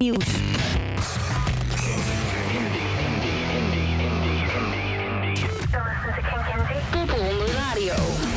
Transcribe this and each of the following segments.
News. indie, indie, indie, indie, indie. hindi. You're listening to King Kinzie. People on the radio.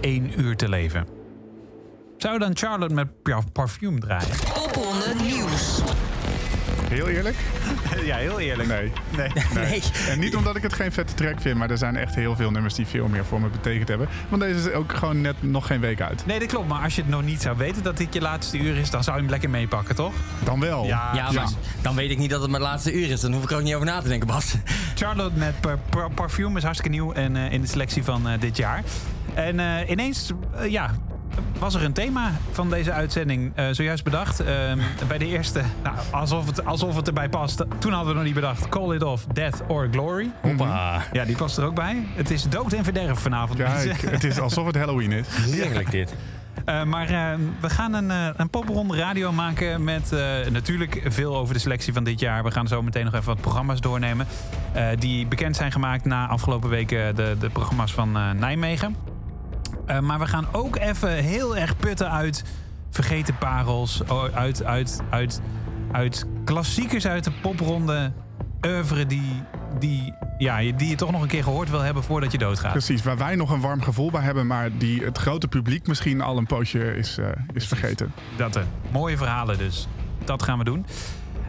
Één uur te leven. Zou je dan Charlotte met ja, parfume draaien? Top 100 nieuws. Heel eerlijk? ja, heel eerlijk. Nee. Nee. nee. En niet omdat ik het geen vette track vind, maar er zijn echt heel veel nummers die veel meer voor me betekend hebben. Want deze is ook gewoon net nog geen week uit. Nee, dat klopt. Maar als je het nog niet zou weten dat dit je laatste uur is, dan zou je hem lekker meepakken, toch? Dan wel. Ja, Ja, maar dan weet ik niet dat het mijn laatste uur is. Dan hoef ik er ook niet over na te denken, Bas. Charlotte met par- par- Parfume is hartstikke nieuw en, eh, in de selectie van eh, dit jaar. En eh, ineens, eh, ja, was er een thema van deze uitzending eh, zojuist bedacht. Ehm, bij de eerste, nou, alsof, het, alsof het erbij past. Toen hadden we nog niet bedacht. Call it off, death or glory. Hoppa. Ja, die past er ook bij. Het is dood en verderf vanavond. Kijk, het is alsof het Halloween is. Heerlijk dit. Eh, maar eh, we gaan een, eh, een popronde radio maken met eh, natuurlijk veel over de selectie van dit jaar. We gaan zo meteen nog even wat programma's doornemen. eh, die bekend zijn gemaakt na afgelopen weken de, de programma's van eh, Nijmegen. Eh, maar we gaan ook even heel erg putten uit vergeten parels. Uit, uit, uit, uit klassiekers uit de popronde. Oeuvre die, die, ja, die je toch nog een keer gehoord wil hebben voordat je doodgaat. Precies, waar wij nog een warm gevoel bij hebben, maar die het grote publiek misschien al een poosje is, eh, is vergeten. Dat er. Mooie verhalen dus. Dat gaan we doen.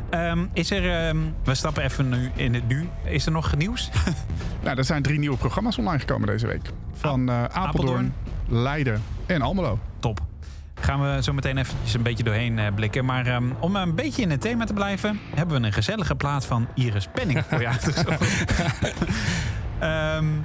Ehm, is er, ehm, we stappen even nu in het nu. Is er nog nieuws? Nou, er zijn drie nieuwe programma's online gekomen deze week. Van eh, Apeldoorn, Apeldoorn. Leiden en Almelo. Top. Gaan we zo meteen eventjes een beetje doorheen eh, blikken. Maar ehm, om een beetje in het thema te blijven... hebben we een gezellige plaat van Iris Penning voor je uitgezocht. Ehm, we-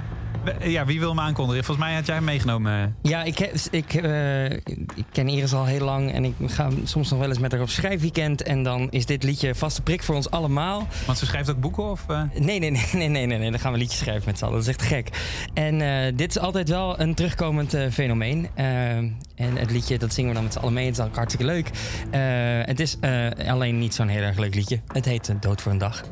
ja, wie wil hem aankondigen? Volgens mij had jij hem meegenomen. Ja, ik, heb, ik, eh, ik ken Iris al heel lang en ik ga soms nog wel eens met haar op schrijfweekend. En dan is dit liedje vaste prik voor ons allemaal. Want ze schrijft ook boeken of... eh? Nee, nee, nee, nee, nee, nee, nee. Dan gaan we liedjes schrijven met z'n allen. Dat is echt gek. En eh, dit is altijd wel een terugkomend eh, fenomeen. Eh, en het liedje, dat zingen we dan met z'n allen mee. Het is ook hartstikke leuk. Eh, het is eh, alleen niet zo'n heel erg leuk liedje. Het heet eh, Dood voor een dag.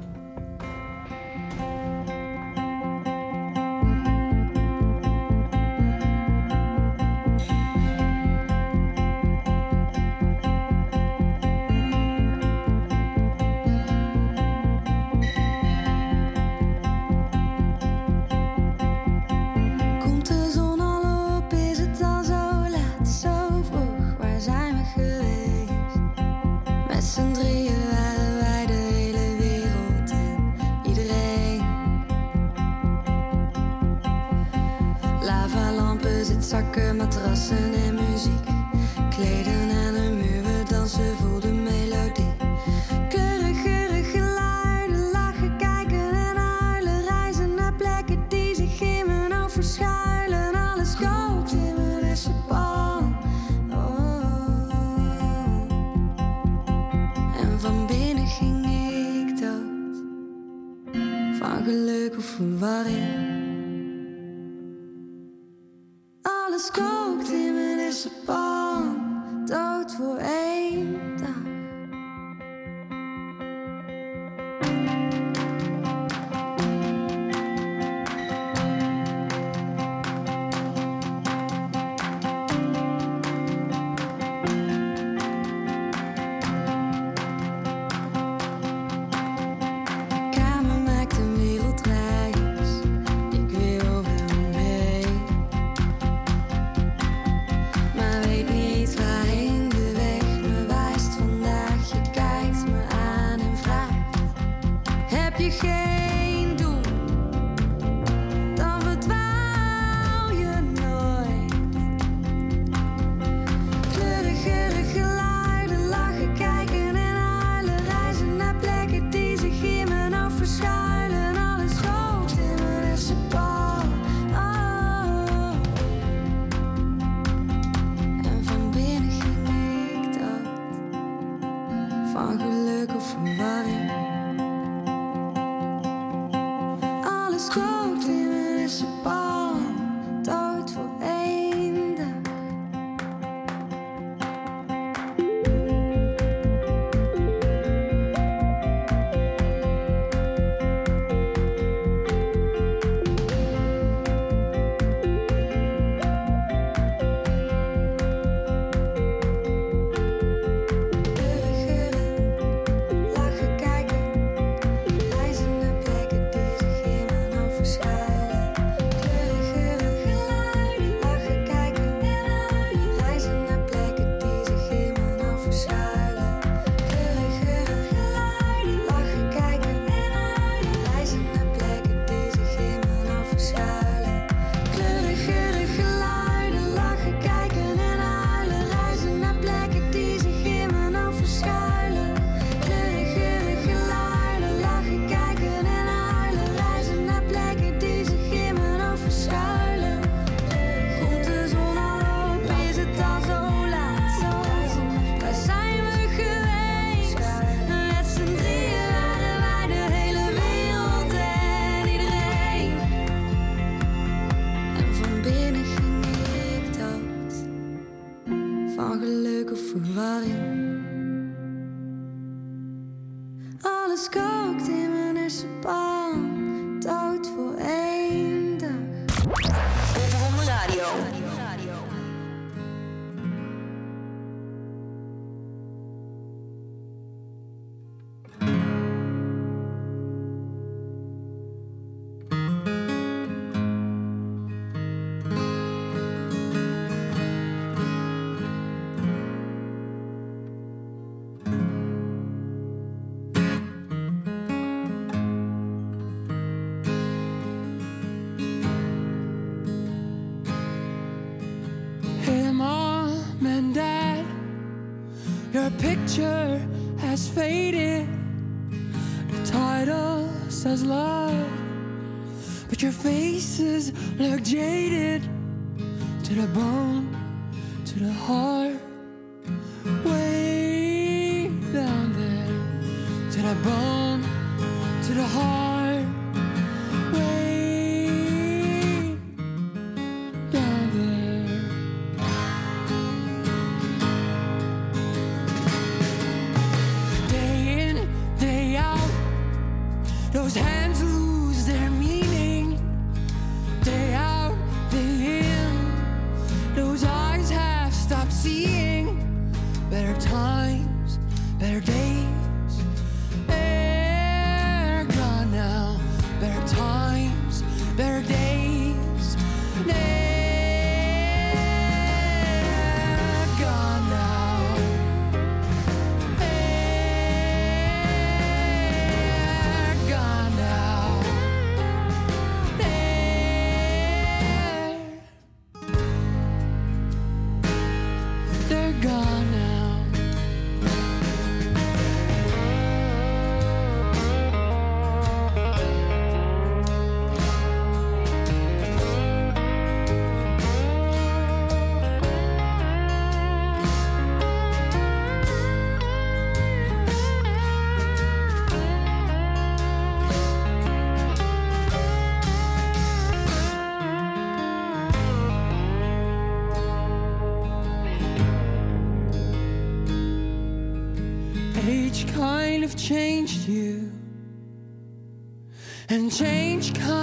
Picture has faded. The title says love, but your faces look jaded to the bone, to the heart. Changed you, and change kind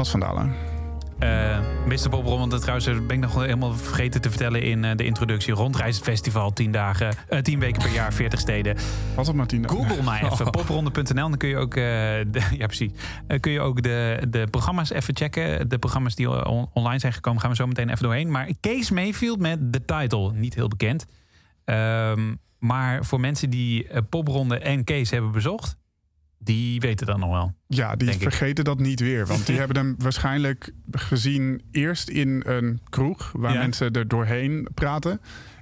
Bas van Dalen. Eh Mr. Bob Rommel, trouwens, dat ben ik nog helemaal vergeten te vertellen in eh, de introductie. Rondreis het festival, 10 dagen, eh 10 weken per jaar, 40 steden. Was het maar dagen? Google mij even, popronde.nl. Dan kun je ook, eh, de, ja, precies. Eh, kun je ook de, de programma's even checken. De programma's die on- online zijn gekomen, gaan we zo meteen even doorheen. Maar Kees Mayfield met The Title, niet heel bekend. Ehm, maar voor mensen die eh, popronde en Kees hebben bezocht, die weten dat nog wel. Ja, die ik. vergeten dat niet weer. Want die hebben hem waarschijnlijk gezien eerst in een kroeg... waar Ja. mensen er doorheen praten.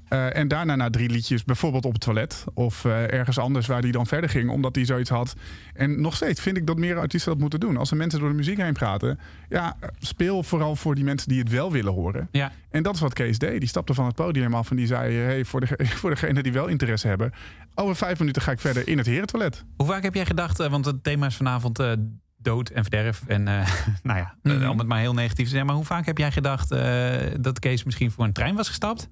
Eh, en daarna na drie liedjes, bijvoorbeeld op het toilet... of eh, ergens anders waar hij dan verder ging, omdat hij zoiets had. En nog steeds vind ik dat meer artiesten dat moeten doen. Als er mensen door de muziek heen praten... ja, speel vooral voor die mensen die het wel willen horen. Ja, En dat is wat Kees deed. Die stapte van het podium af en die zei... Hey, voor, de, voor degenen die wel interesse hebben... over vijf minuten ga ik verder in het herentoilet. Hoe vaak heb jij gedacht, eh, want het thema is vanavond eh, dood en verderf. En eh, nou ja, eh, Mhm. om het maar heel negatief te zeggen. Maar hoe vaak heb jij gedacht dat Kees misschien voor een trein was gestapt?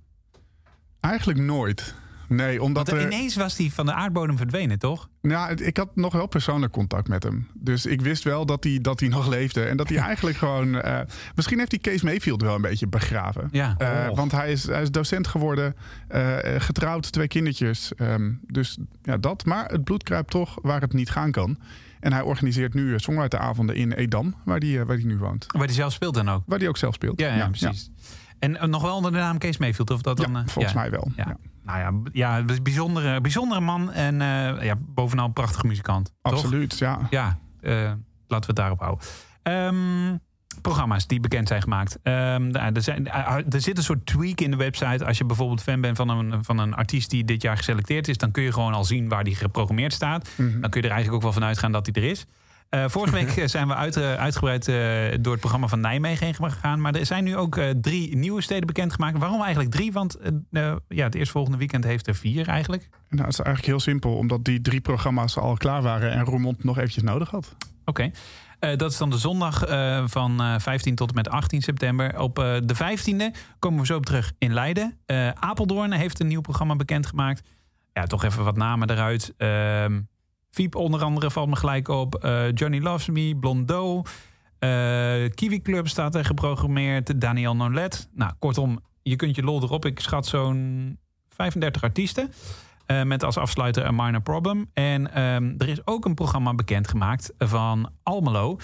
Eigenlijk nooit. Nee, omdat Want er, ineens was hij van de aardbodem verdwenen, toch? Nou, ik had nog wel persoonlijk contact met hem. Dus ik wist wel dat hij, dat hij nog leefde. En dat hij eigenlijk gewoon... eh, misschien heeft hij Kees Mayfield wel een beetje begraven. Ja. Eh, Oh. Want hij is, hij is docent geworden, eh, getrouwd, twee kindertjes. Ehm, dus ja, dat. Maar het bloed kruipt toch waar het niet gaan kan. En hij organiseert nu songwriteravonden in Edam, waar hij, waar nu woont. Waar hij zelf speelt dan ook. Waar hij ook zelf speelt. Ja, ja, precies. En nog wel onder de naam Kees Mayfield, of dat Ja, dan? eh, volgens mij wel. Ja. Ja. Nou ja, ja, een bijzondere, bijzondere man en eh, ja, bovenal een prachtige muzikant. toch? Absoluut, ja. Ja, eh, laten we het daarop houden. Ehm, programma's die bekend zijn gemaakt. Nou, er, zijn, eh, er zit een soort tweak in de website. Als je bijvoorbeeld fan bent van een, van een artiest die dit jaar geselecteerd is, dan kun je gewoon al zien waar die geprogrammeerd staat. Mhm. Dan kun je er eigenlijk ook wel van uitgaan dat hij er is. Eh, vorige week eh, zijn we uit, uitgebreid eh, door het programma van Nijmegen heen gegaan. Maar er zijn nu ook drie nieuwe steden bekendgemaakt. Waarom eigenlijk drie? Want ja, het eerstvolgende weekend heeft er vier eigenlijk. Nou, het is eigenlijk heel simpel, omdat die drie programma's al klaar waren en Roermond nog eventjes nodig had. Oké. Dat is dan de zondag van eh, 15 tot en met 18 september. Op de 15e komen we zo op terug in Leiden. Apeldoorn heeft een nieuw programma bekendgemaakt. Ja, toch even wat namen eruit. Ehm Fiep onder andere valt me gelijk op. Eh, Johnny Loves Me, Blondo. eh, Kiwi Club staat er geprogrammeerd. Daniel Nolet. Nou, kortom, je kunt je lol erop. Ik schat zo'n 35 artiesten. Eh, met als afsluiter een minor problem. En ehm, er is ook een programma bekendgemaakt van Almelo.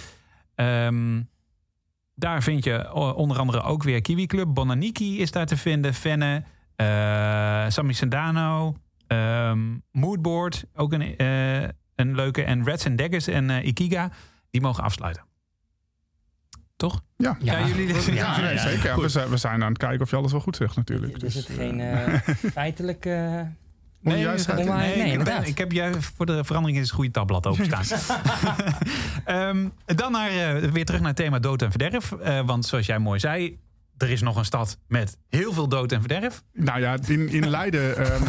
Ehm, daar vind je onder andere ook weer Kiwi Club. Bonaniki is daar te vinden. Fenne, eh Sammy Sandano, ehm, Moodboard, ook een, een leuke. En Reds and Daggers en eh, Ikiga, die mogen afsluiten. Toch? Ja, Ja, jullie- Ja, nee, zeker. We, zijn, we zijn aan het kijken of je alles wel goed zegt natuurlijk. Er Dus, zit geen feitelijk... onjuistheid in. onwaar- nee, nee, ik, inderdaad. ben- ik heb juist voor de verandering eens een goede tabblad openstaan. Ehm, dan naar, eh, weer terug naar het thema dood en verderf. Eh, want zoals jij mooi zei, er is nog een stad met heel veel dood en verderf. Nou ja, in, in Leiden. ehm,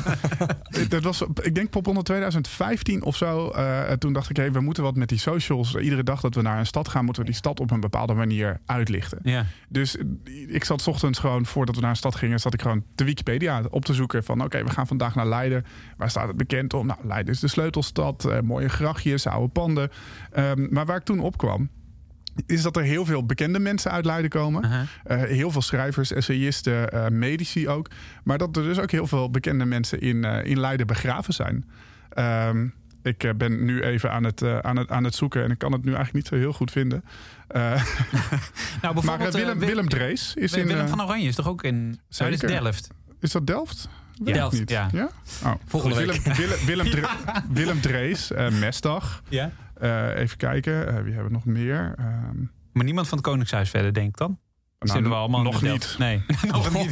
dat was, ik denk pop onder 2015 of zo. eh, toen dacht ik, hey, we moeten wat met die socials. Iedere dag dat we naar een stad gaan, moeten we die stad op een bepaalde manier uitlichten. Ja. Dus eh, ik zat 's ochtends gewoon, voordat we naar een stad gingen, zat ik gewoon de Wikipedia op te zoeken. Van oké, we gaan vandaag naar Leiden. Waar staat het bekend om? Nou, Leiden is de sleutelstad. eh, mooie grachtjes, oude panden. Ehm, maar waar ik toen opkwam, is dat er heel veel bekende mensen uit Leiden komen. Eh, heel veel schrijvers, essayisten, eh, medici ook. Maar dat er dus ook heel veel bekende mensen in, eh, in Leiden begraven zijn. Ehm, ik ben nu even aan het, aan, het, aan het zoeken en ik kan het nu eigenlijk niet zo heel goed vinden. Nou, maar bijvoorbeeld Willem, Wil- Willem Drees is in. Willem van Oranje is toch ook in Zeker. Delft? is dat Delft? Ik Delft, niet. ja. Oh. Volgende. Willem, Willem, Willem, Dre- Willem Drees, Mesdag. Ja. Eh, even kijken, eh, wie hebben we nog meer? Ehm, Maar niemand van het Koningshuis verder, denk ik dan? nou, Zitten we allemaal nog niet. Nee, nog niet.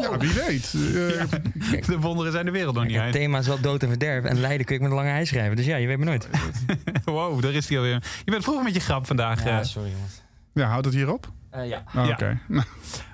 Ja, wie weet. Eh, De wonderen zijn de wereld nog niet het uit. thema is wel dood en verderf. En Leiden kun ik met een lange ei schrijven. Dus ja, je weet me nooit. Wow, daar is hij alweer. Je bent vroeg met je grap vandaag. eh. sorry jongens. ja, houdt het hierop? Eh, ja. Oh, Ja. Oké.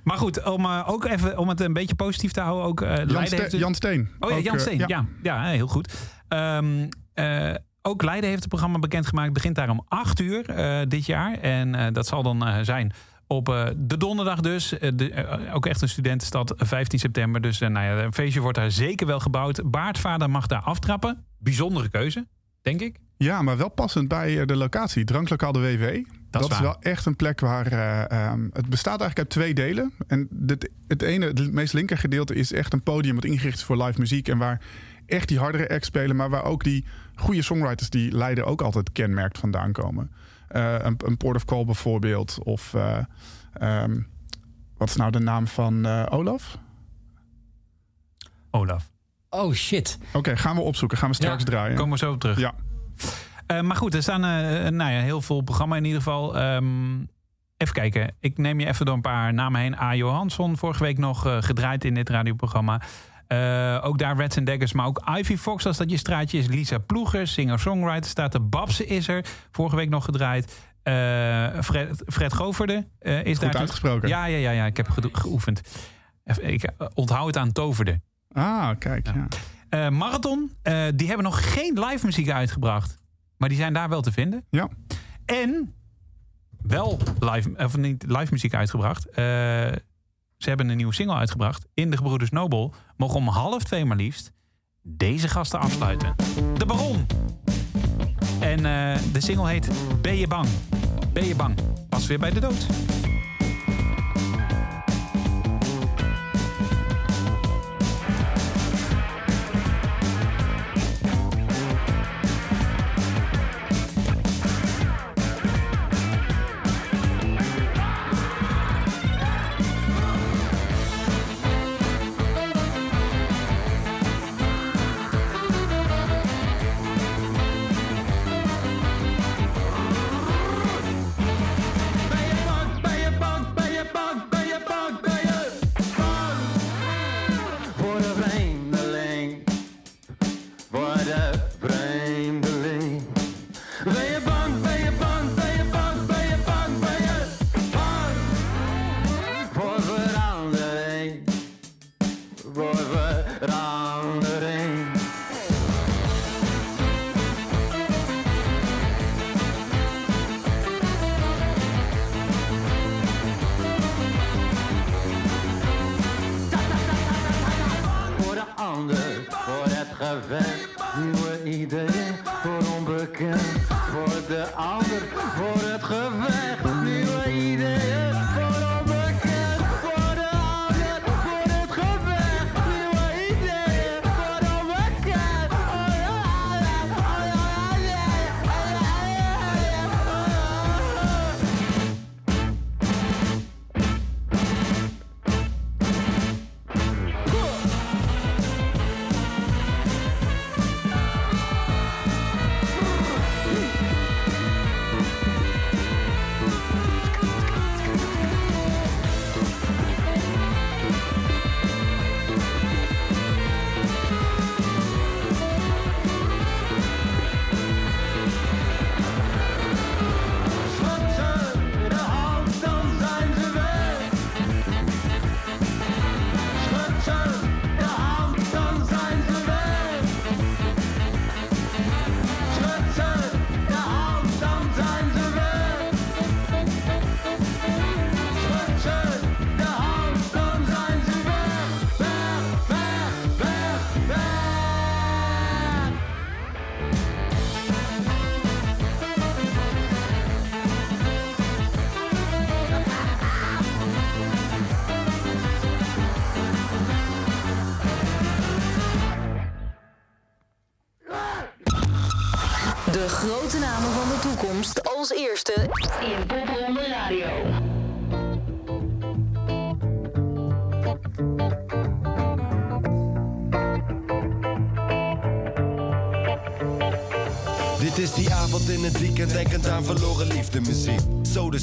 Maar goed, om, eh, ook even, om het een beetje positief te houden. Ook, eh, Jan, Ste- Jan Steen. Oh ja, Ook, Jan Steen. ja. Ja, heel goed. Ehm, eh, ook Leiden heeft het programma bekendgemaakt. Begint daar om 8 uur eh, dit jaar. En eh, dat zal dan eh, zijn op de donderdag dus. De, ook echt een studentenstad, 15 september. Dus nou ja, een feestje wordt daar zeker wel gebouwd. Baardvader mag daar aftrappen. Bijzondere keuze, denk ik. Ja, maar wel passend bij de locatie. Dranklokaal de WW. Dat, is wel echt een plek waar... eh, ehm, het bestaat eigenlijk uit twee delen. En dit, het ene, het meest linker gedeelte is echt een podium... wat ingericht is voor live muziek. En waar echt die hardere acts spelen... maar waar ook die goede songwriters die Leiden ook altijd kenmerkt vandaan komen. Eh, een, een Port of Call bijvoorbeeld. Of eh, ehm, wat is nou de naam van eh, Olaf? Olaf. Oh shit. Oké, gaan we opzoeken. Gaan we straks Ja, draaien. Komen we zo op terug. Ja. Eh, maar goed, er staan eh, nou ja, heel veel programma in ieder geval. Ehm, even kijken. Ik neem je even door een paar namen heen. A. Johansson, vorige week nog eh, gedraaid in dit radioprogramma. Eh, ook daar Reds and Daggers, maar ook Ivy Fox, als dat je straatje is. Lisa Ploeger, singer-songwriter, staat er. Babse is er, vorige week nog gedraaid. Eh, Fred, Fred Goverde eh, is Goed daar. uitgesproken. Ja, ja, ja, ja, ik heb geoefend. Ik onthoud het aan Toverde. Ah, kijk. Ja. Marathon, die hebben nog geen live muziek uitgebracht. Maar die zijn daar wel te vinden. Ja. En wel live, of niet live muziek uitgebracht. Ze hebben een nieuwe single uitgebracht. In de Gebroeders Nobel. Mogen om half twee maar liefst. deze gasten afsluiten. De Baron. En eh, de single heet Ben je bang? Ben je bang? Pas weer bij de dood.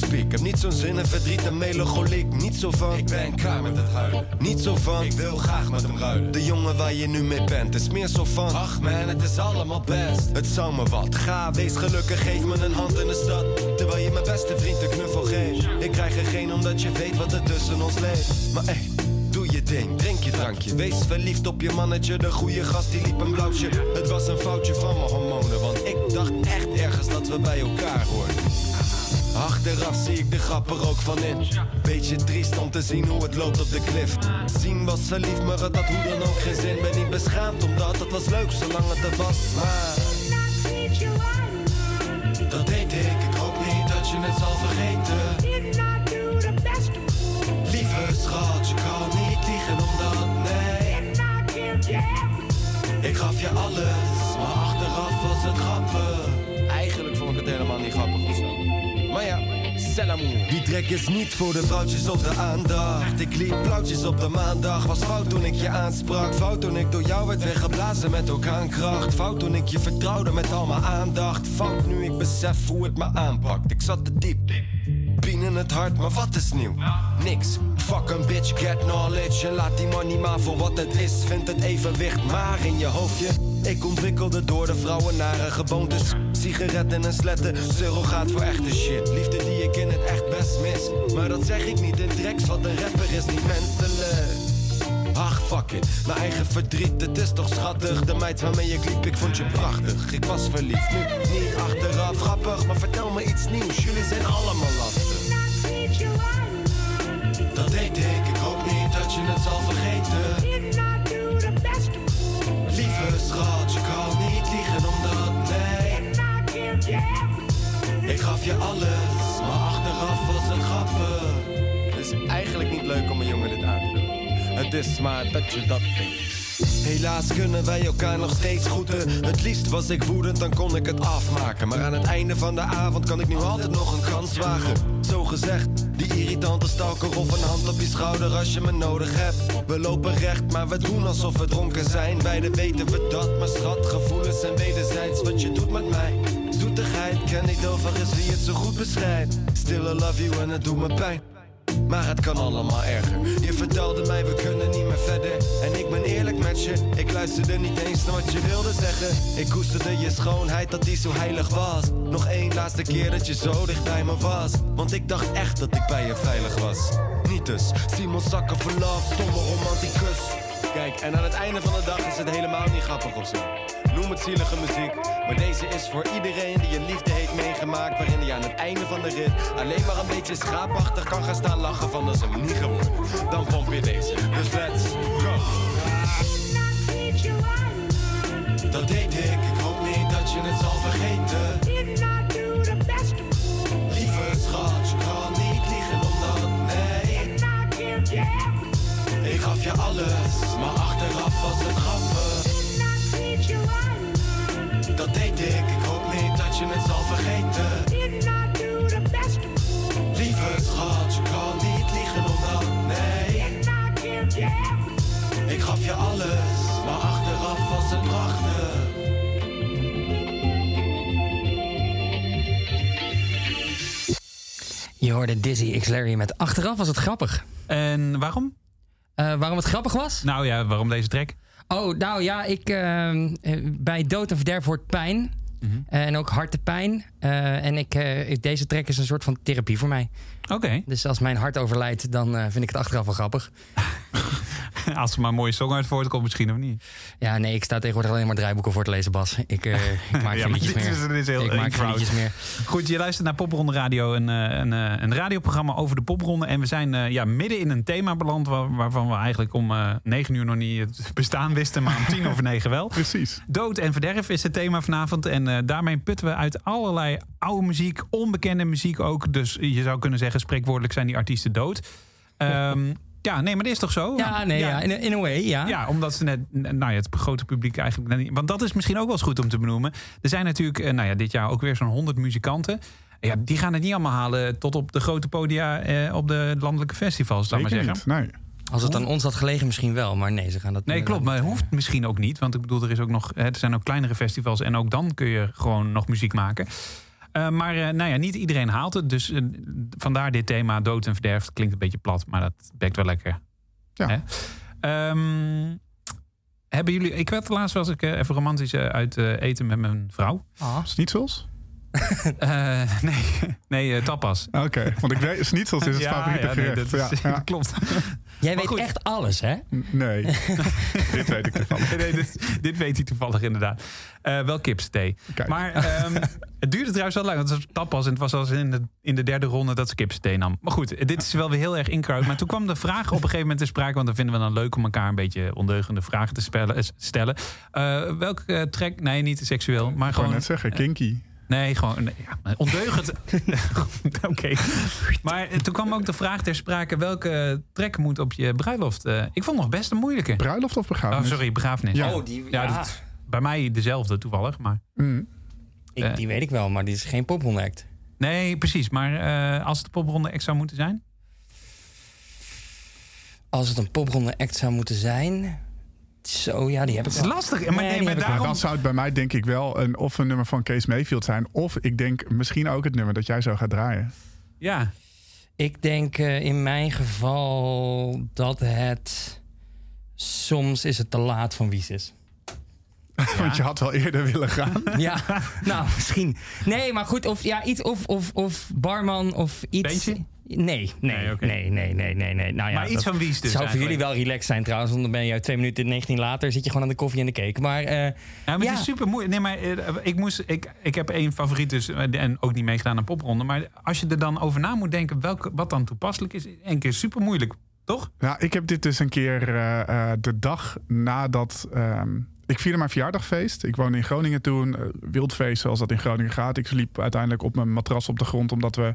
Speak, heb niet zo'n zin in verdriet en melancholiek. Niet zo van, ik ben klaar met het huilen. Niet zo van, ik wil graag met hem ruilen. De jongen waar je nu mee bent, is meer zo van, ach man, het is allemaal best. Het zou me wat, ga, wees gelukkig, geef me een hand in de stad. Terwijl je mijn beste vriend een knuffel geeft. Ik krijg er geen omdat je weet wat er tussen ons leeft. Maar ey, Doe je ding, drink je drankje. Wees verliefd op je mannetje. De goede gast die liep een blauwtje. Het was een foutje van mijn hormonen. Want ik dacht echt ergens dat we bij elkaar hoorden. Achteraf zie ik de grap er ook van in. Beetje triest om te zien hoe het loopt op de klif. Zien was verliefd, maar het had hoe dan ook geen zin. Ben niet beschaamd omdat het was leuk zolang het er was. Maar dat deed ik. Ik hoop niet dat je het zal vergeten. Lieve schat, je kan niet liegen omdat nee. Ik gaf je alles, Die trek is niet voor de vrouwtjes of de aandacht. Ik liep blauwtjes op de maandag. Was fout toen ik je aansprak. Fout toen ik door jou werd weggeblazen met orkaankracht. Fout toen ik je vertrouwde met al mijn aandacht. Fout nu ik besef hoe het me aanpakt. Ik zat te diep. Pien in het hart, maar wat is nieuw? Niks. Fuck een bitch, get knowledge. En laat die money maar voor wat het is. Vind het evenwicht maar in je hoofdje. Ik ontwikkelde door de vrouwen nare gewoontes. Sigaretten en sletten, surrogaat voor echte shit. Liefde die ik in het echt best mis. Maar dat zeg ik niet in tracks, want een rapper is niet menselijk. Ach, fuck it, mijn eigen verdriet, het is toch schattig. De meid waarmee ik liep, ik vond je prachtig. Ik was verliefd, nu niet achteraf. Grappig Maar vertel me iets nieuws, jullie zijn allemaal lastig. Dat deed ik, ik hoop niet dat je het zal vergeten schat, je kan niet liegen omdat nee. Ik gaf je alles, maar achteraf was het grappig. Het is eigenlijk niet leuk om een jongen dit aan te doen. Het is maar dat je dat vindt. Helaas kunnen wij elkaar nog steeds groeten. Het liefst was ik woedend, dan kon ik het afmaken. Maar aan het einde van de avond kan ik nu altijd nog een kans wagen. Zo gezegd, die irritante stalker of een hand op je schouder als je me nodig hebt. We lopen recht, maar we doen alsof we dronken zijn. Beiden weten we dat, maar schat, gevoelens zijn wederzijds. Wat je doet met mij, zoetigheid, ken niet overigens wie het zo goed beschrijft. Still I love you en het doet me pijn. Maar het kan allemaal erger. Je vertelde mij we kunnen niet meer verder. En ik ben eerlijk met je. Ik luisterde niet eens naar wat je wilde zeggen. Ik koesterde je schoonheid dat die zo heilig was. Nog één laatste keer dat je zo dicht bij me was. Want ik dacht echt dat ik bij je veilig was. Niet dus. Simon zakken love, stomme romanticus. Kijk, en aan het einde van de dag is het helemaal niet grappig of zo. Noem het zielige muziek, maar deze is voor iedereen die een liefde heeft meegemaakt. Waarin hij aan het einde van de rit alleen maar een beetje schaapachtig kan gaan staan lachen van dat is hem niet geworden. Dan pomp je deze, dus let's go. Dat deed ik, ik hoop niet dat je het zal vergeten. Lieve schat, je kan niet liegen omdat nee. Ik gaf je alles, maar achteraf was het grappig. Dat deed ik, ik hoop niet dat je het zal vergeten. Lieve schat, je kan niet liegen omdat nee. Ik gaf je alles, maar achteraf was het prachtig. Je hoorde Dizzy X Larry met Achteraf was het grappig. En waarom? Eh, waarom het grappig was? Nou ja, waarom deze track? Oh, nou ja, ik, eh, bij Dood en Verderf wordt pijn. Mhm. En ook hartepijn. Eh en ik, eh, deze track is een soort van therapie voor mij. Oké. Dus als mijn hart overlijdt, dan eh, vind ik het achteraf wel grappig. Als er maar een mooie song uit voortkomt misschien of niet. Ja, nee, ik sta tegenwoordig alleen maar draaiboeken voor te lezen, Bas. Ik, eh, ik maak Ja, geen liedjes dit meer. is- dit is heel ik maak geen liedjes meer. Goed, je luistert naar Popronde Radio, een, eh, een, eh, een radioprogramma over de popronde. En we zijn eh, ja, midden in een thema beland waar- waarvan we eigenlijk om eh 9 uur nog niet het bestaan wisten, maar om tien over negen wel. Precies. Dood en verderf is het thema vanavond. En eh, daarmee putten we uit allerlei oude muziek, onbekende muziek ook. Dus je zou kunnen zeggen, spreekwoordelijk zijn die artiesten dood. Ehm, ja, nee, maar dat is toch zo? Ja, nee, ja. In, a- in a way, ja. Ja, omdat ze net, nou ja, het grote publiek eigenlijk. Want dat is misschien ook wel eens goed om te benoemen. Er zijn natuurlijk, eh, nou ja, dit jaar ook weer zo'n 100 muzikanten. Ja, die gaan het niet allemaal halen tot op de grote podia eh, op de landelijke festivals, laat maar zeggen. niet. Nee. Als het aan ons had gelegen, misschien wel. Maar nee, ze gaan dat Nee, klopt, maar het hoeft misschien ook niet. Want ik bedoel, er, is ook nog, hè, er zijn ook kleinere festivals en ook dan kun je gewoon nog muziek maken. Eh, maar eh, nou ja, niet iedereen haalt het. Dus eh, vandaar dit thema dood en verderf. Klinkt een beetje plat, maar dat bekt wel lekker. Ja. Hè? Ehm, hebben jullie... Ik werd laatst was ik even romantisch uit eten met mijn vrouw. Ah. Schnitzels? Eh, nee, nee tapas. Oké, want ik weet, schnitzels is het Ja, favoriete ja, nee, gerecht. dat is- ja, ja. klopt. Jij weet goed. echt alles, hè? Nee, dit weet ik ervan. Nee, nee, dit, dit weet hij toevallig inderdaad. Eh, wel kipsthee. Kijk. Maar ehm, het duurde trouwens wel lang. Want het was tapas en het was als in de, in de derde ronde dat ze kipsthee nam. Maar goed, dit is wel weer heel erg inkrauwd. Maar toen kwam de vraag op een gegeven moment te sprake. Want dan vinden we dan leuk om elkaar een beetje ondeugende vragen te spellen, eh, stellen. Eh, welke eh, track... Nee, niet seksueel. Maar gewoon... net zeggen, kinky. Nee, gewoon nee, ja, maar ondeugend. Oké. Maar eh, toen kwam ook de vraag ter sprake: welke track moet op je bruiloft? Eh, ik vond nog best een moeilijke. Bruiloft of Oh, begrafenis? sorry, begrafenis. Ja. Oh, die, Ja, ja, dat- bij mij dezelfde toevallig. Maar Mm. ik, die weet ik wel, maar die is geen popronde act. nee, precies. Maar eh, als het de popronde echt zou moeten zijn? Als het een popronde act zou moeten zijn... Zo, ja, die heb ik Het is wel. lastig. Maar, Nee, maar daarom. dan zou het bij mij denk ik wel een, of een nummer van Kees Mayfield zijn... of ik denk misschien ook het nummer dat jij zo gaat draaien. Ja. Ik denk eh, in mijn geval dat het... Soms is het te laat van Wies is. Want je had wel eerder willen gaan. Ja, nou, misschien. Nee, maar goed, of, ja, iets, of, of, of barman of iets. Nee, nee, Nee, nee, nee, nee, nee, nee, Nou ja, maar iets dat van Wies dus. zou voor jullie wel relaxed zijn trouwens. Want dan ben je twee minuten 19 later, zit je gewoon aan de koffie en de cake. Maar eh, Ja, maar Ja. het is super moeilijk. Nee, maar eh, ik, moest, ik, ik heb één favoriet dus, eh, en ook niet meegedaan aan popronde. Maar als je er dan over na moet denken welke, wat dan toepasselijk is, één keer super moeilijk, toch? Ja, ik heb dit dus een keer eh, eh, de dag nadat... ehm, ik vierde mijn verjaardagfeest. Ik woonde in Groningen toen. eh, wildfeest zoals dat in Groningen gaat. Ik sliep uiteindelijk op mijn matras op de grond. Omdat we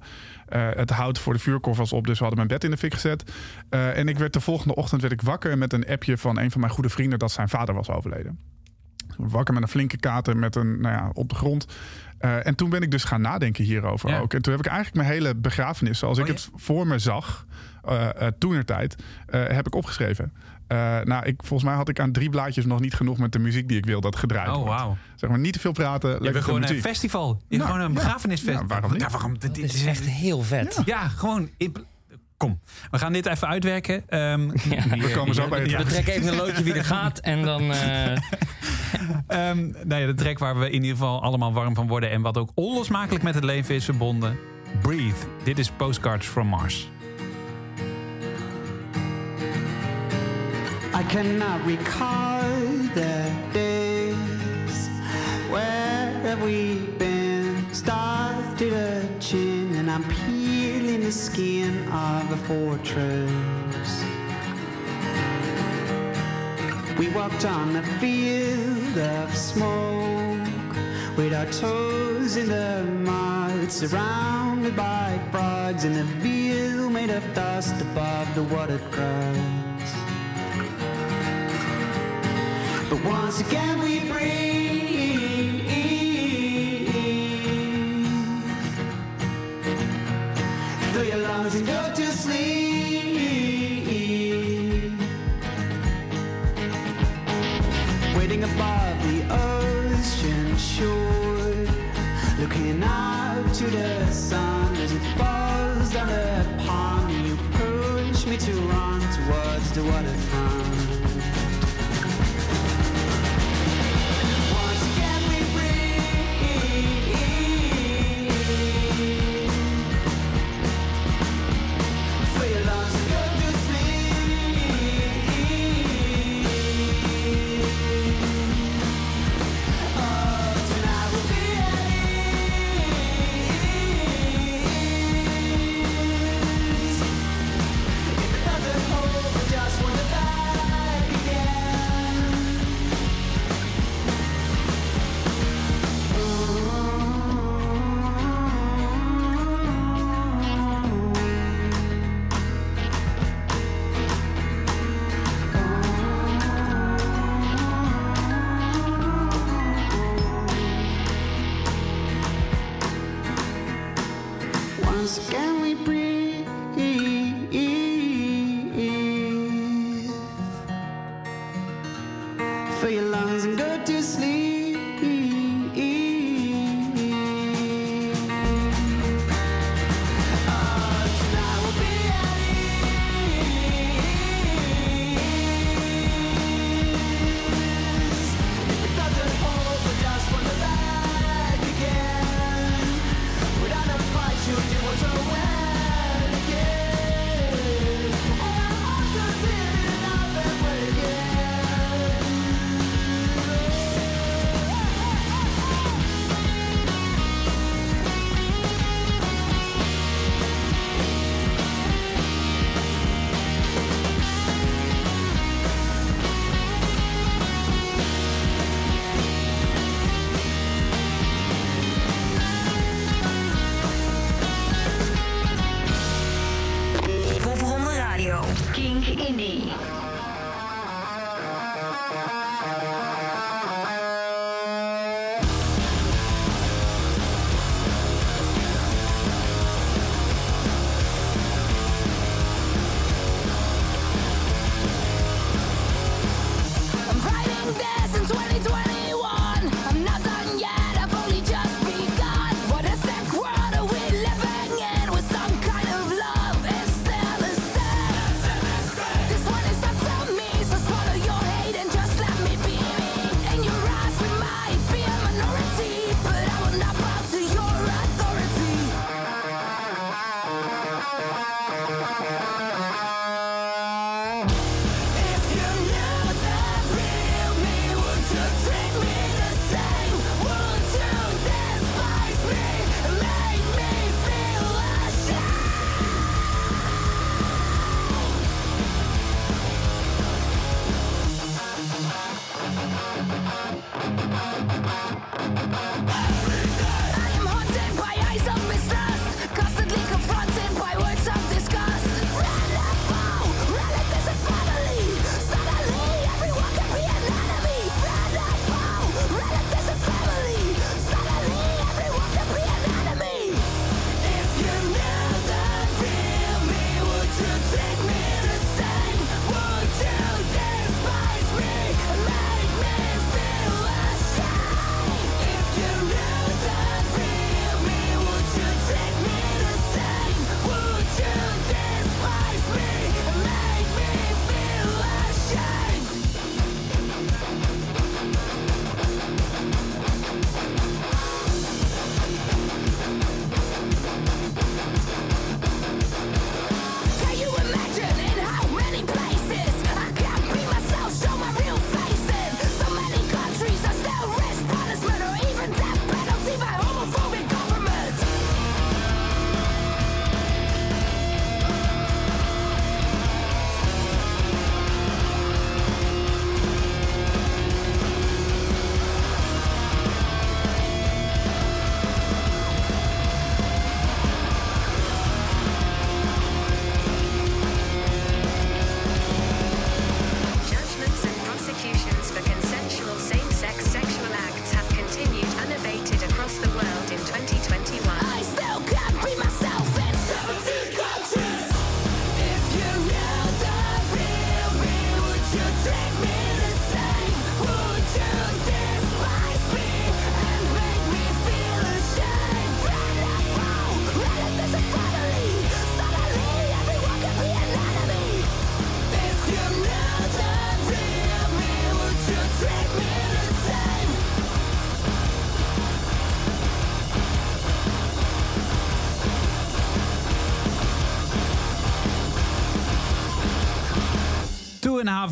eh, het hout voor de vuurkorf was op. Dus we hadden mijn bed in de fik gezet. Eh, en ik werd de volgende ochtend werd ik wakker met een appje van een van mijn goede vrienden. Dat zijn vader was overleden. Wakker met een flinke kater met een, nou ja, op de grond. En toen ben ik dus gaan nadenken hierover Ja. ook. En toen heb ik eigenlijk mijn hele begrafenis, zoals Oh, ik ja? het voor me zag, eh uh, toenertijd, heb ik opgeschreven. Eh, nou, ik, volgens mij had ik aan drie blaadjes nog niet genoeg met de muziek die ik wil dat gedraaid Oh, wordt. wauw. Zeg maar niet te veel praten, Je veel gewoon een festival. Je hebt Nou, gewoon een begrafenisfestival. Ja, waarom niet? Ja, waarom? Dit is echt heel vet. Ja, gewoon. ik- Kom, we gaan dit even uitwerken. Ehm, We komen zo bij het Ja. We trekken even een loodje wie er gaat en dan... eh, Ehm, nou ja, de track waar we in ieder geval allemaal warm van worden... en wat ook onlosmakelijk met het leven is verbonden. Breathe. Dit is Postcards from Mars. I cannot recall the days. Where have we been? Starved to the chin, and I'm peeling the skin of a fortress. We walked on a field of smoke with our toes in the mud, surrounded by frogs in a field made of dust above the water But once again we breathe. Fill your lungs and go to sleep. Waiting above the ocean shore, looking out to the sun as it falls down upon me. You push me to run towards the waterfront.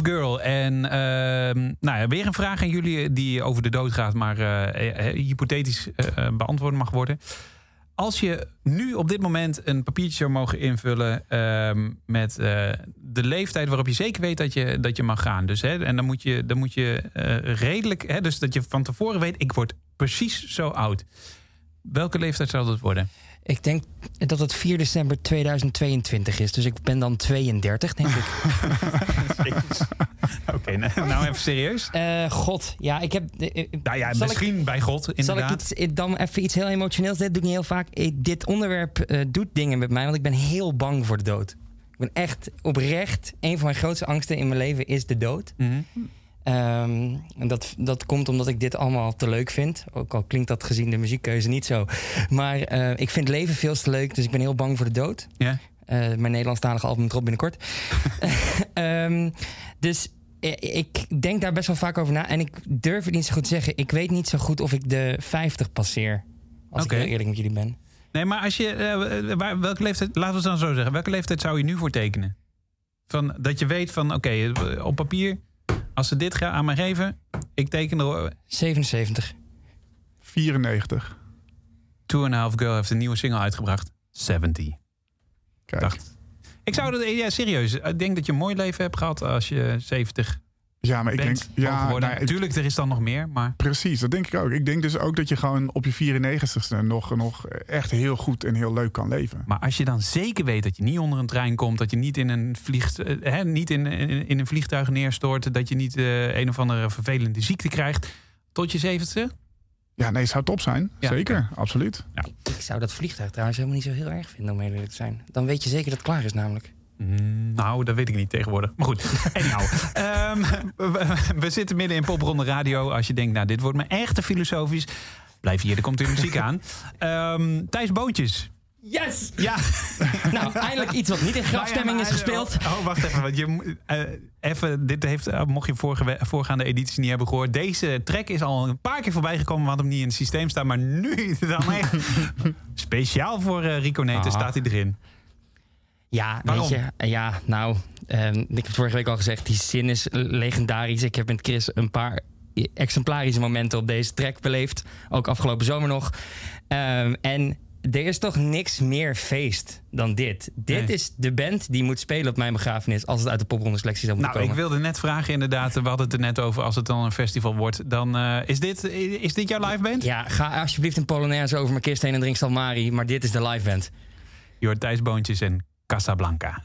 Girl. En ehm, nou ja, weer een vraag aan jullie die over de dood gaat, maar eh, eh, hypothetisch eh, eh, beantwoord mag worden. Als je nu op dit moment een papiertje zou mogen invullen ehm, met de leeftijd waarop je zeker weet dat je, dat je mag gaan. Dus, hè, en dan moet je, dan moet je redelijk, hè, dus dat je van tevoren weet, ik word precies zo oud. Welke leeftijd zou dat worden? Ik denk dat het 4 december 2022 is. Dus ik ben dan 32, denk ik. Oké, nou, nou even serieus. Eh, God, ja, ik heb... eh, eh, Nou ja, ik- misschien bij God, Zal ik inderdaad. iets, dan even iets heel emotioneels? Dit doe ik niet heel vaak. Dit onderwerp doet dingen met mij, want ik ben heel bang voor de dood. Ik ben echt oprecht. Een van mijn grootste angsten in mijn leven is de dood. Mhm. Ehm, en dat, dat komt omdat ik dit allemaal te leuk vind. Ook al klinkt dat gezien de muziekkeuze niet zo. Maar eh, ik vind leven veel te leuk, dus ik ben heel bang voor de dood. Ja. Eh, mijn Nederlandstalige album erop binnenkort. Ehm, dus eh, ik denk daar best wel vaak over na. En ik durf het niet zo goed te zeggen. Ik weet niet zo goed of ik de 50 passeer. Als ik heel eerlijk met jullie ben. Nee, maar als je. waar, welke leeftijd. Laten we het dan zo zeggen. Welke leeftijd zou je nu voor tekenen? Van, dat je weet van. Oké, op papier. Als ze dit aan mij geven. Ik teken er. 77. 94. Two and a Half Girl heeft een nieuwe single uitgebracht. 70. Kijk. Dacht. Ik zou dat. Ja, serieus. Ik denk dat je een mooi leven hebt gehad als je 70 Ja, maar ik denk... Ja, geworden. nou, het- Tuurlijk, er is dan nog meer. Maar. Precies, dat denk ik ook. Ik denk dus ook dat je gewoon op je 94ste nog, nog echt heel goed en heel leuk kan leven. Maar als je dan zeker weet dat je niet onder een trein komt, dat je niet in een, vliegt, eh, hè, niet in, in, in een vliegtuig neerstort, dat je niet eh, een of andere vervelende ziekte krijgt tot je 70 Ja, nee, zou top zijn. Ja. Zeker, absoluut. Ik zou dat vliegtuig trouwens helemaal niet zo heel erg vinden om heel eerlijk te zijn. Dan weet je zeker dat het klaar is namelijk. Mm, Nou, dat weet ik niet tegenwoordig. Maar goed, anyhow. Ehm, we, we zitten midden in Popronde Radio. Als je denkt, nou, dit wordt me echt te filosofisch. Blijf hier, er komt weer muziek aan. Ehm, Thijs Boontjes. Yes! Ja. Nou, eindelijk iets wat niet in grafstemming is gespeeld. Oh, wacht even. Want je, eh, even dit heeft, eh, mocht je vorige, voorgaande edities niet hebben gehoord. Deze track is al een paar keer voorbij gekomen. We hadden hem niet in het systeem staan. Maar nu dan echt speciaal voor eh, Rico Neten Ah. staat hij erin. Ja, Waarom? weet je. Ja, nou, ehm, ik heb het vorige week al gezegd. Die zin is legendarisch. Ik heb met Chris een paar exemplarische momenten op deze track beleefd. Ook afgelopen zomer nog. Ehm, en er is toch niks meer feest dan dit. Dit Nee. is de band die moet spelen op mijn begrafenis... als het uit de popronde selectie zou moeten Nou, ik wilde net vragen inderdaad. We hadden het er net over. Als het dan een festival wordt. Dan eh, is, dit, is dit jouw live band? Ja, ga alsjeblieft een Polonaise over mijn kist heen en drink Salmari. Maar dit is de live band. Je hoort Thijs Boontjes en Casablanca.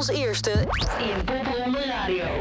Als eerste in Radio.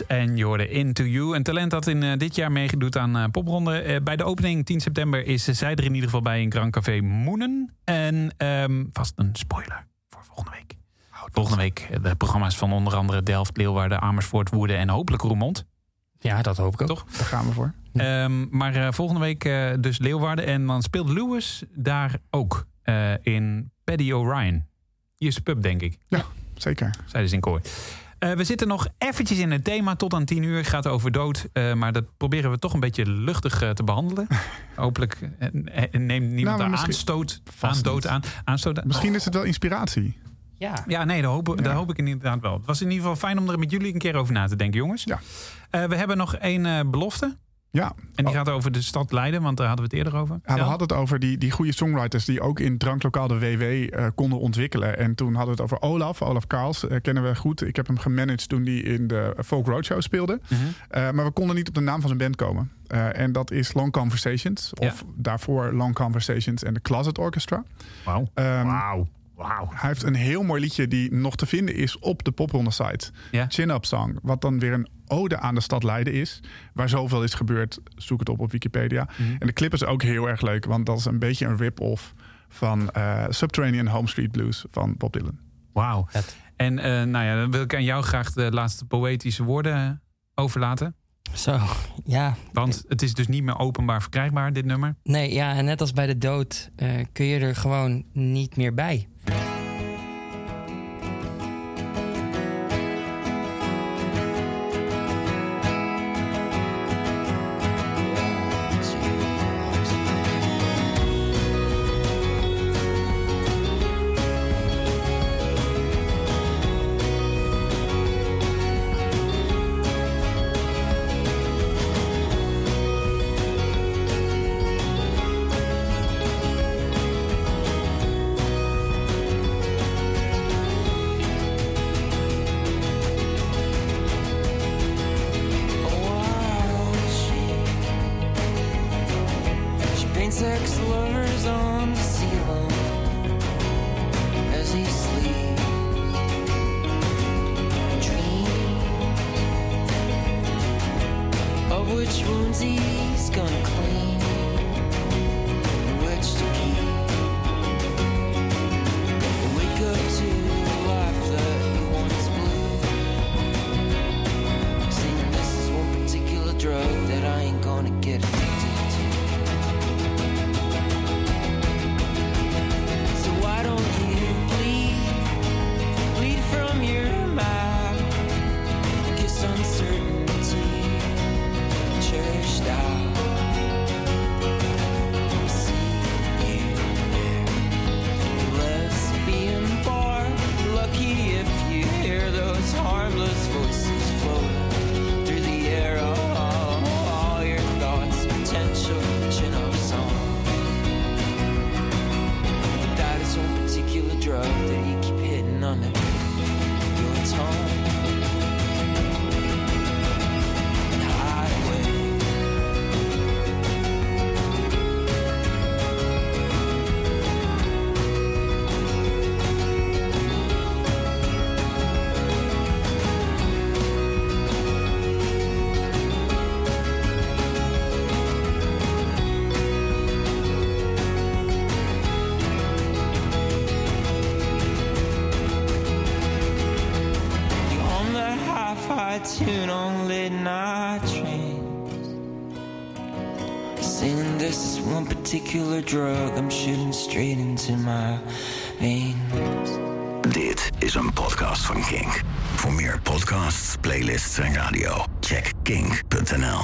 En je hoorde Into You. Een talent dat in eh, dit jaar meegedoet aan eh, popronde. Eh, bij de opening 10 september is zij er in ieder geval bij in Grand Café Moenen. En ehm, vast een spoiler voor volgende week. Volgende week de programma's van onder andere Delft, Leeuwarden, Amersfoort, Woerden en hopelijk Roermond. Ja, dat hoop ik ook. Toch? Daar gaan we voor. Ehm, maar eh, volgende week eh, dus Leeuwarden. En dan speelt Lewis daar ook eh, in Paddy O'Ryan. Ierse pub, denk ik. Ja, zeker. Zeiden ze in kooi. Eh, we zitten nog eventjes in het thema. Tot aan 10 uur gaat over dood. Eh, maar dat proberen we toch een beetje luchtig eh, te behandelen. Hopelijk neemt niemand daar misschien- aanstoot, aan dood aan. Aanstoot, Misschien is het wel inspiratie. Ja. ja, nee, dat hoop, hoop ik inderdaad wel. Het was in ieder geval fijn om er met jullie een keer over na te denken, jongens. Ja. Eh, we hebben nog één eh, belofte. Ja, En die gaat over de stad Leiden, want daar hadden we het eerder over. Ja, we hadden het over die, die goede songwriters die ook in dranklokaal de WW eh, konden ontwikkelen. En toen hadden we het over Olaf. Olaf Karls eh, kennen we goed. Ik heb hem gemanaged toen hij in de Folk Roadshow speelde. Mhm. Eh, maar we konden niet op de naam van zijn band komen. En dat is Long Conversations. Of daarvoor Long Conversations en de Closet Orchestra. Wauw. Ehm, Wauw. Wauw. Hij heeft een heel mooi liedje die nog te vinden is op de popronde site. Chin Up Song. Wat dan weer een ode aan de stad Leiden is. Waar zoveel is gebeurd. Zoek het op op Wikipedia. Mhm. En de clip is ook heel erg leuk. Want dat is een beetje een rip-off van eh, Subterranean Home Street Blues van Bob Dylan. Wauw. En eh, nou ja, dan wil ik aan jou graag de laatste poëtische woorden overlaten. Zo, ja. Want het is dus niet meer openbaar verkrijgbaar, dit nummer. Nee, ja, en net als bij de dood eh, kun je er gewoon niet meer bij. Of drug I'm shooting straight into my veins. Dit is een podcast van Kink. Voor meer podcasts, playlists en radio, check kink.nl.